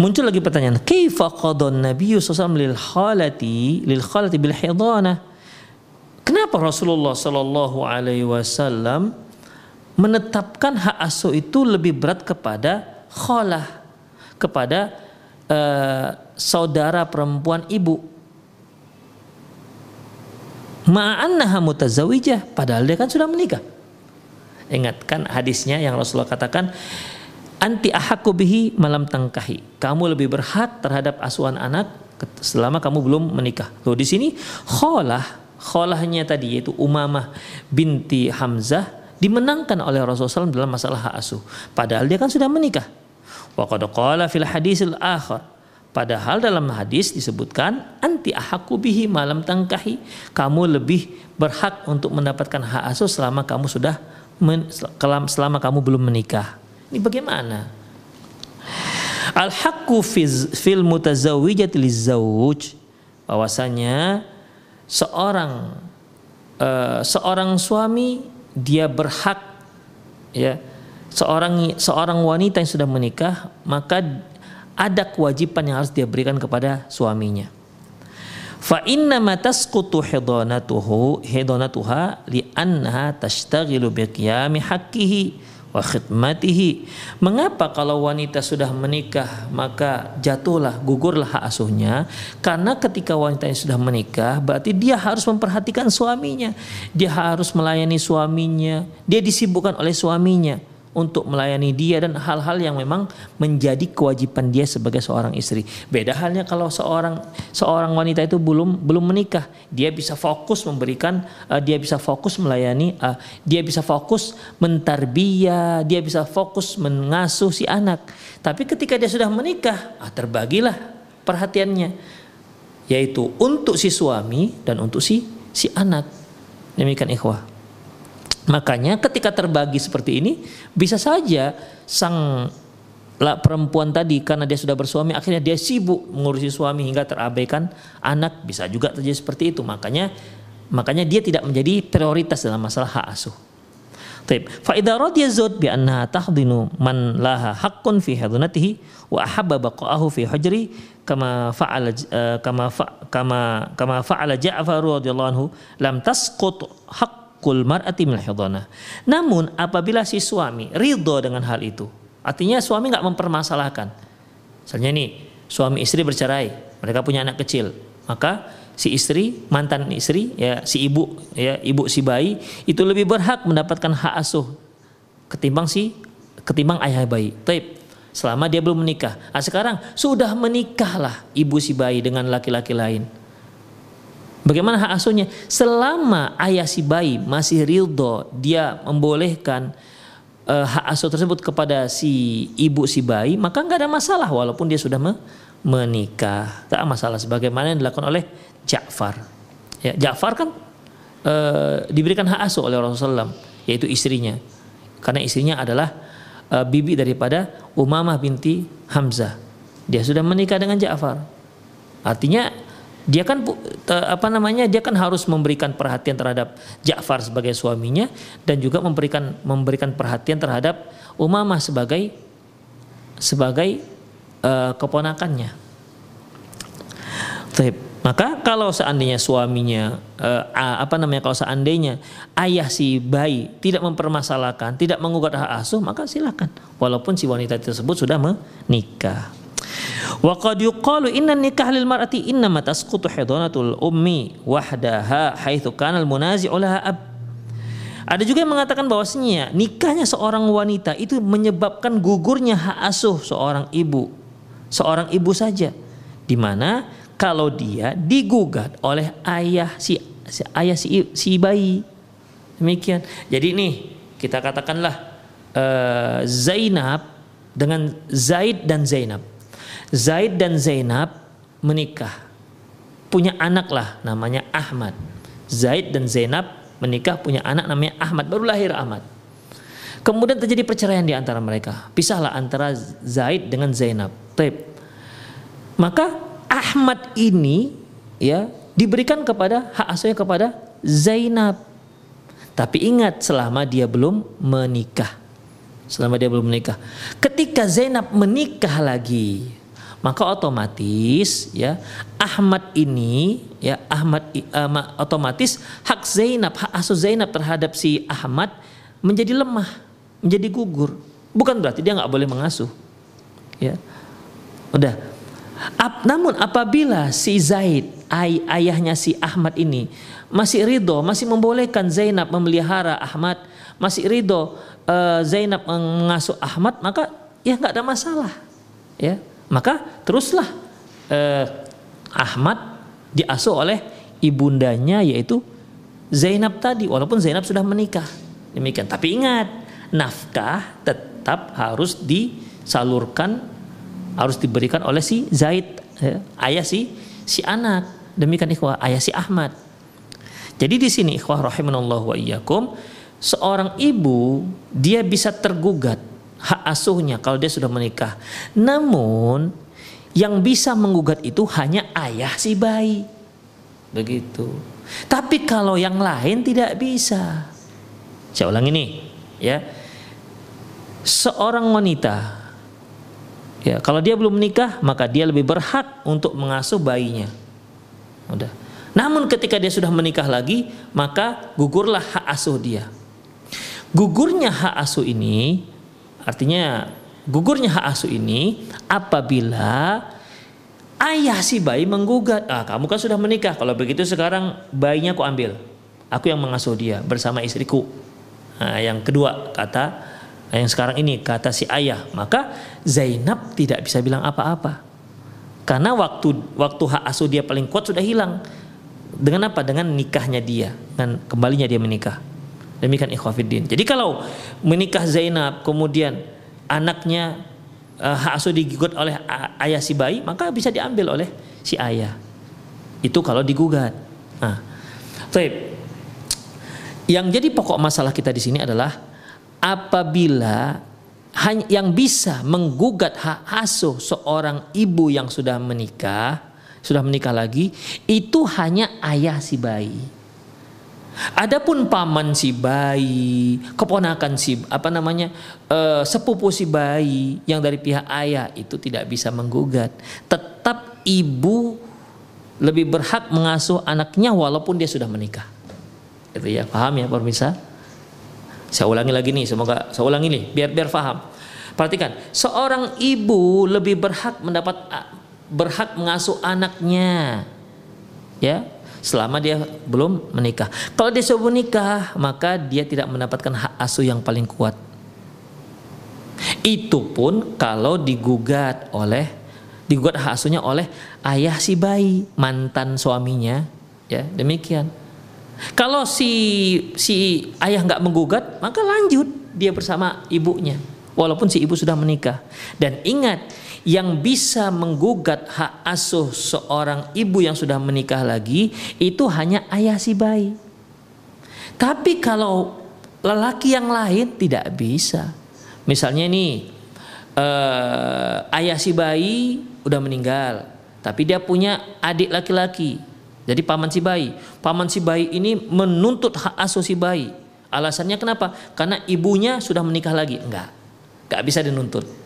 Muncul lagi pertanyaan, kaifa qadon Nabi SAW lil khalati lil khalati bil hidana? Kenapa Rasulullah Shallallahu alaihi wasallam menetapkan hak asuh itu lebih berat kepada khalah, kepada uh, saudara perempuan ibu? Ma'annaha mutazawijah, padahal dia kan sudah menikah. Ingatkan hadisnya yang Rasulullah katakan, anti ahaku bihi malam tangkahi. Kamu lebih berhak terhadap asuhan anak selama kamu belum menikah. Tuh di sini kholah, kholahnya tadi yaitu Umamah binti Hamzah dimenangkan oleh Rasulullah SAW dalam masalah hak asuh. Padahal dia kan sudah menikah. Wa qad qala fil hadisil akhar. Padahal dalam hadis disebutkan anti ahaku bihi malam tangkahi. Kamu lebih berhak untuk mendapatkan hak asuh selama kamu sudah men, selama kamu belum menikah. Ini bagaimana? Al-haqqu fil mutazawwijati lizawj bahwasanya seorang uh, seorang suami dia berhak ya seorang seorang wanita yang sudah menikah maka ada kewajiban yang harus dia berikan kepada suaminya. Fa inna ma tasqutu hidanatuhu hidanatuha li annaha tashtaghilu bi qiyami haqqihi wa khidmatihi. Mengapa kalau wanita sudah menikah maka jatuhlah gugurlah hak asuhnya? Karena ketika wanita yang sudah menikah berarti dia harus memperhatikan suaminya. Dia harus melayani suaminya. Dia disibukkan oleh suaminya untuk melayani dia dan hal-hal yang memang menjadi kewajiban dia sebagai seorang istri. Beda halnya kalau seorang seorang wanita itu belum belum menikah, dia bisa fokus memberikan, uh, dia bisa fokus melayani, uh, dia bisa fokus mentarbiyah, dia bisa fokus mengasuh si anak. Tapi ketika dia sudah menikah, ah, terbagilah perhatiannya, yaitu untuk si suami dan untuk si si anak. Demikian ikhwah. Makanya ketika terbagi seperti ini bisa saja sang lah perempuan tadi karena dia sudah bersuami akhirnya dia sibuk mengurusi suami hingga terabaikan anak bisa juga terjadi seperti itu makanya makanya dia tidak menjadi prioritas dalam masalah hak asuh. Taib. Fa idza radiya zawj bi annaha tahdinu man laha haqqun fi hadunatihi wa ahabba baqa'ahu fi hujri kama fa'ala kama fa, kama kama fa'ala Ja'far radhiyallahu anhu lam tasqut haqq hakul mar'ati min Namun apabila si suami ridho dengan hal itu, artinya suami nggak mempermasalahkan. Misalnya nih, suami istri bercerai, mereka punya anak kecil, maka si istri, mantan istri, ya si ibu, ya ibu si bayi itu lebih berhak mendapatkan hak asuh ketimbang si ketimbang ayah bayi. Taib. Selama dia belum menikah. Nah, sekarang sudah menikahlah ibu si bayi dengan laki-laki lain Bagaimana hak asuhnya? Selama ayah si bayi masih ridho, dia membolehkan uh, hak asuh tersebut kepada si ibu si bayi, maka nggak ada masalah walaupun dia sudah me menikah. Tak masalah sebagaimana yang dilakukan oleh Ja'far. Ya, Ja'far kan uh, diberikan hak asuh oleh Rasulullah yaitu istrinya. Karena istrinya adalah uh, bibi daripada Umamah binti Hamzah. Dia sudah menikah dengan Ja'far. Artinya dia kan apa namanya dia kan harus memberikan perhatian terhadap Ja'far sebagai suaminya dan juga memberikan memberikan perhatian terhadap Umamah sebagai sebagai uh, keponakannya. Maka kalau seandainya suaminya uh, apa namanya kalau seandainya ayah si bayi tidak mempermasalahkan, tidak mengugat hak asuh, maka silakan walaupun si wanita tersebut sudah menikah. Wa qad yuqalu inna nikah lil mar'ati inna ma tasqutu hidanatul ummi wahdaha haitsu kana al munazi'u laha ab. Ada juga yang mengatakan bahwasanya nikahnya seorang wanita itu menyebabkan gugurnya hak asuh seorang ibu. Seorang ibu saja. Di mana kalau dia digugat oleh ayah si, si ayah si, si bayi. Demikian. Jadi nih kita katakanlah uh, Zainab dengan Zaid dan Zainab. Zaid dan Zainab menikah. Punya anak lah namanya Ahmad. Zaid dan Zainab menikah punya anak namanya Ahmad. Baru lahir Ahmad. Kemudian terjadi perceraian di antara mereka. Pisahlah antara Zaid dengan Zainab. Taib. Maka Ahmad ini ya diberikan kepada hak asuhnya kepada Zainab. Tapi ingat selama dia belum menikah. Selama dia belum menikah. Ketika Zainab menikah lagi, maka otomatis ya Ahmad ini ya Ahmad uh, otomatis hak Zainab hak asuh Zainab terhadap si Ahmad menjadi lemah menjadi gugur. Bukan berarti dia nggak boleh mengasuh ya. Udah. Ap, namun apabila si Zaid ay, ayahnya si Ahmad ini masih ridho masih membolehkan Zainab memelihara Ahmad masih ridho uh, Zainab mengasuh Ahmad maka ya nggak ada masalah ya maka teruslah eh, Ahmad diasuh oleh ibundanya yaitu Zainab tadi walaupun Zainab sudah menikah. Demikian. Tapi ingat, nafkah tetap harus disalurkan harus diberikan oleh si Zaid, ya, ayah si si anak. Demikian ikhwah, ayah si Ahmad. Jadi di sini ikhwah rahimanallahu wa iyyakum, seorang ibu dia bisa tergugat hak asuhnya kalau dia sudah menikah. Namun yang bisa menggugat itu hanya ayah si bayi. Begitu. Tapi kalau yang lain tidak bisa. Saya ulang ini, ya. Seorang wanita ya, kalau dia belum menikah, maka dia lebih berhak untuk mengasuh bayinya. Udah. Namun ketika dia sudah menikah lagi, maka gugurlah hak asuh dia. Gugurnya hak asuh ini Artinya gugurnya hak asuh ini apabila ayah si bayi menggugat, ah kamu kan sudah menikah, kalau begitu sekarang bayinya aku ambil, aku yang mengasuh dia bersama istriku. Nah, yang kedua kata yang sekarang ini kata si ayah, maka Zainab tidak bisa bilang apa-apa. Karena waktu waktu hak asuh dia paling kuat sudah hilang. Dengan apa? Dengan nikahnya dia, dengan kembalinya dia menikah. Demikian ikhwafiddin. Jadi kalau menikah Zainab kemudian anaknya uh, hak asuh digugat oleh ayah si bayi, maka bisa diambil oleh si ayah. Itu kalau digugat. Nah, Taib. Yang jadi pokok masalah kita di sini adalah apabila yang bisa menggugat hak asuh seorang ibu yang sudah menikah, sudah menikah lagi, itu hanya ayah si bayi. Adapun paman si bayi, keponakan si apa namanya uh, sepupu si bayi yang dari pihak ayah itu tidak bisa menggugat. Tetap ibu lebih berhak mengasuh anaknya walaupun dia sudah menikah. Itu ya, paham ya pemirsa? Saya ulangi lagi nih, semoga saya ulangi nih biar biar paham. Perhatikan, seorang ibu lebih berhak mendapat berhak mengasuh anaknya. Ya, selama dia belum menikah. Kalau dia sudah menikah, maka dia tidak mendapatkan hak asuh yang paling kuat. Itu pun kalau digugat oleh digugat hak asuhnya oleh ayah si bayi, mantan suaminya, ya demikian. Kalau si si ayah nggak menggugat, maka lanjut dia bersama ibunya, walaupun si ibu sudah menikah. Dan ingat, yang bisa menggugat hak asuh seorang ibu yang sudah menikah lagi itu hanya ayah si bayi. Tapi kalau lelaki yang lain tidak bisa. Misalnya nih eh, ayah si bayi udah meninggal, tapi dia punya adik laki-laki. Jadi paman si bayi, paman si bayi ini menuntut hak asuh si bayi. Alasannya kenapa? Karena ibunya sudah menikah lagi. Enggak, enggak bisa dinuntut.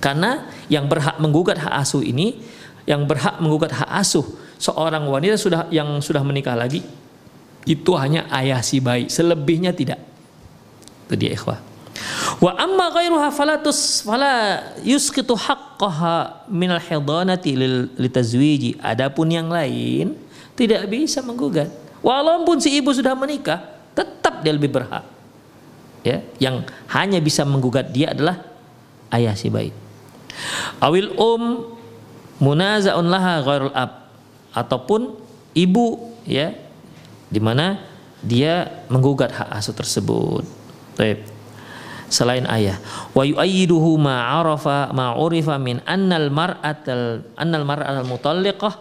Karena yang berhak menggugat hak asuh ini, yang berhak menggugat hak asuh seorang wanita sudah yang sudah menikah lagi itu hanya ayah si bayi, selebihnya tidak. Itu dia ikhwah. Wa amma ghairuha falatus fala yusqitu haqqaha minal hidanati litazwiji. Adapun yang lain tidak bisa menggugat. Walaupun si ibu sudah menikah, tetap dia lebih berhak. Ya, yang hanya bisa menggugat dia adalah ayah si bayi. Awil um munazaun laha ghairul ab. ataupun ibu ya di mana dia menggugat hak asuh tersebut. Baik. Selain ayah, wa yu'ayyiduhu ma 'arafa ma 'urifa min annal mar'atal annal mar'atal mutalliqah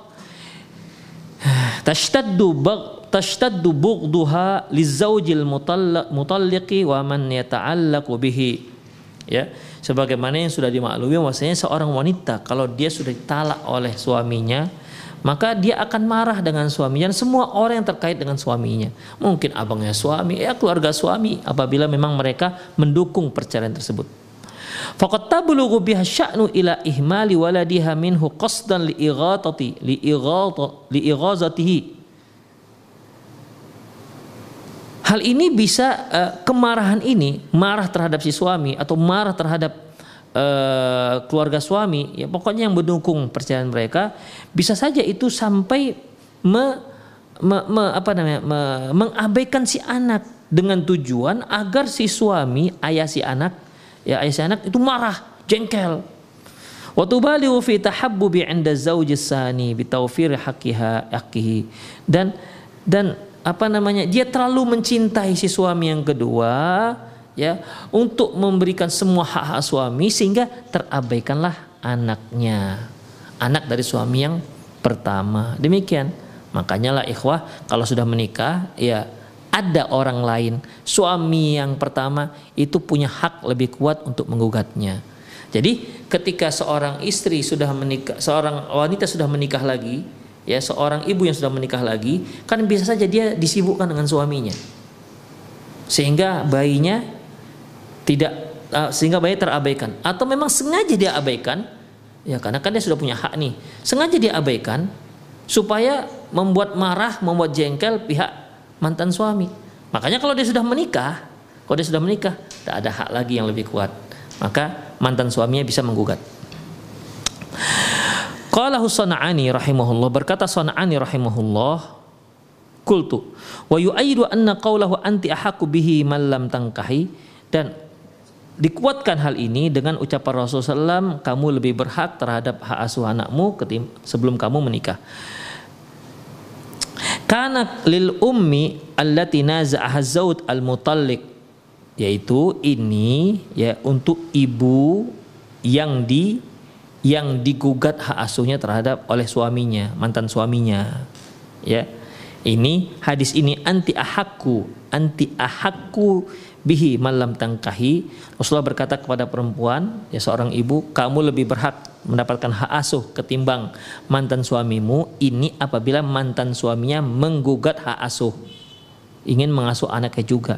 tashtaddu bag tashtaddu bughduha lizawjil mutalliqi wa man yata'allaqu bihi. Ya, sebagaimana yang sudah dimaklumi bahwasanya seorang wanita kalau dia sudah ditalak oleh suaminya maka dia akan marah dengan suaminya dan semua orang yang terkait dengan suaminya. Mungkin abangnya suami, ya keluarga suami apabila memang mereka mendukung perceraian tersebut. Ihmali waladiha minhu Hal ini bisa uh, kemarahan ini marah terhadap si suami atau marah terhadap uh, keluarga suami, ya pokoknya yang mendukung perceraian mereka, bisa saja itu sampai me, me, me, apa namanya, me, mengabaikan si anak dengan tujuan agar si suami, ayah si anak, ya ayah si anak itu marah, jengkel. Wa tubaligu fi tahabbubi 'inda zawji sani bi haqqiha. Dan dan apa namanya? Dia terlalu mencintai si suami yang kedua ya untuk memberikan semua hak-hak suami sehingga terabaikanlah anaknya anak dari suami yang pertama demikian makanya lah ikhwah kalau sudah menikah ya ada orang lain suami yang pertama itu punya hak lebih kuat untuk menggugatnya jadi ketika seorang istri sudah menikah seorang wanita sudah menikah lagi ya seorang ibu yang sudah menikah lagi kan bisa saja dia disibukkan dengan suaminya. Sehingga bayinya tidak uh, sehingga bayi terabaikan. Atau memang sengaja dia abaikan ya karena kan dia sudah punya hak nih. Sengaja dia abaikan supaya membuat marah membuat jengkel pihak mantan suami. Makanya kalau dia sudah menikah kalau dia sudah menikah tidak ada hak lagi yang lebih kuat. Maka mantan suaminya bisa menggugat Qala Sana'ani rahimahullah berkata Sana'ani rahimahullah kultu wa yu'ayyidu anna qawlahu anti ahaku bihi man lam tangkahi dan dikuatkan hal ini dengan ucapan Rasulullah SAW, kamu lebih berhak terhadap hak asuh anakmu sebelum kamu menikah. Karena lil ummi allati naza'aha zaud al mutallik yaitu ini ya untuk ibu yang di yang digugat hak asuhnya terhadap oleh suaminya, mantan suaminya. Ya. Ini hadis ini anti ahakku, anti ahakku bihi malam tangkahi. Rasulullah berkata kepada perempuan ya seorang ibu kamu lebih berhak mendapatkan hak asuh ketimbang mantan suamimu. Ini apabila mantan suaminya menggugat hak asuh. Ingin mengasuh anaknya juga.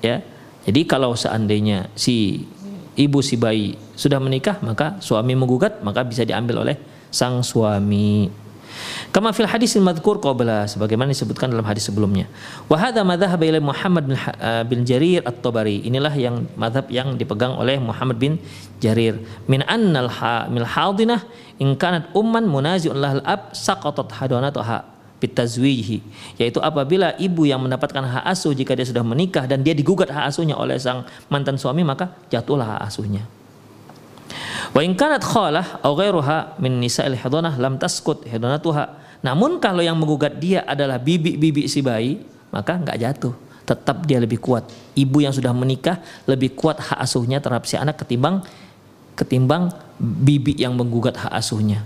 Ya. Jadi kalau seandainya si ibu si bayi sudah menikah maka suami menggugat maka bisa diambil oleh sang suami Kama fil hadis madhkur qabla sebagaimana disebutkan dalam hadis sebelumnya. Wa hadha madhhab ila Muhammad bin, uh, bin Jarir At-Tabari. Inilah yang madhab yang dipegang oleh Muhammad bin Jarir. Min annal hamil hadinah in kanat umman munazi'un lahal ab saqatat hadanatuha bitazwihi yaitu apabila ibu yang mendapatkan hak asuh jika dia sudah menikah dan dia digugat hak asuhnya oleh sang mantan suami maka jatuhlah hak asuhnya Wa in kanat khalah aw ghairuha min nisa'il hidanah lam taskut hidanatuha. Namun kalau yang menggugat dia adalah bibi-bibi si bayi, maka nggak jatuh. Tetap dia lebih kuat. Ibu yang sudah menikah lebih kuat hak asuhnya terhadap si anak ketimbang ketimbang bibi yang menggugat hak asuhnya.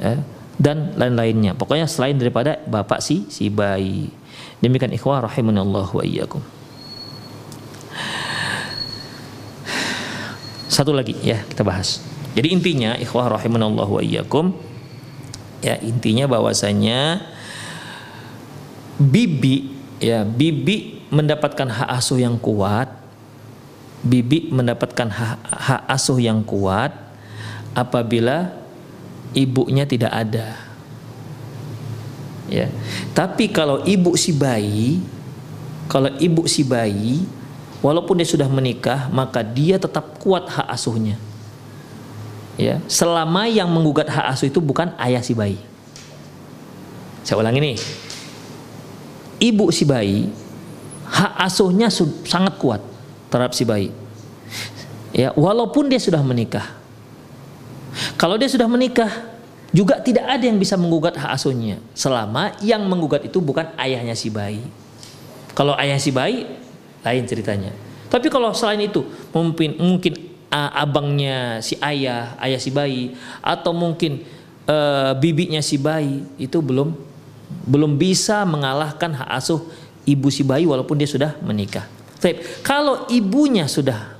Ya, dan lain-lainnya. Pokoknya selain daripada bapak si si bayi. Demikian ikhwah rahimanallahu wa iyyakum. Satu lagi ya kita bahas. Jadi intinya ikhwah rahimanallahu wa iyyakum ya intinya bahwasanya bibi ya bibi mendapatkan hak asuh yang kuat bibi mendapatkan hak, hak asuh yang kuat apabila ibunya tidak ada. Ya. Tapi kalau ibu si bayi kalau ibu si bayi walaupun dia sudah menikah maka dia tetap kuat hak asuhnya. Ya. Selama yang menggugat hak asuh itu bukan ayah si bayi. Saya ulang ini ibu si bayi hak asuhnya sangat kuat terhadap si bayi. Ya walaupun dia sudah menikah kalau dia sudah menikah juga tidak ada yang bisa menggugat hak asuhnya selama yang menggugat itu bukan ayahnya si bayi. Kalau ayah si bayi lain ceritanya. Tapi kalau selain itu mungkin mungkin uh, abangnya si ayah, ayah si bayi atau mungkin uh, bibinya si bayi itu belum belum bisa mengalahkan hak asuh ibu si bayi walaupun dia sudah menikah. Tapi kalau ibunya sudah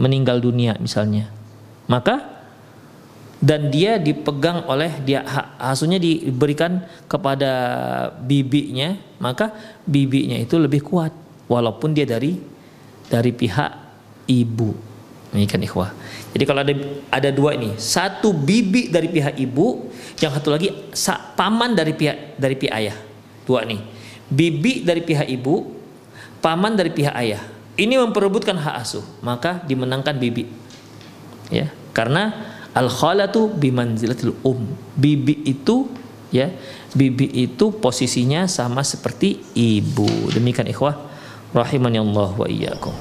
meninggal dunia misalnya, maka dan dia dipegang oleh dia asuhnya diberikan kepada bibinya maka bibinya itu lebih kuat walaupun dia dari dari pihak ibu. Ini kan ikhwah. Jadi kalau ada ada dua ini satu bibi dari pihak ibu yang satu lagi paman dari pihak dari pihak ayah. Dua nih bibi dari pihak ibu paman dari pihak ayah. Ini memperebutkan hak asuh maka dimenangkan bibi. Ya karena al khalatu bimanzilatil um. Bibi itu ya bibi itu posisinya sama seperti ibu. Demikian ikhwah rahimani Allah wa iyyakum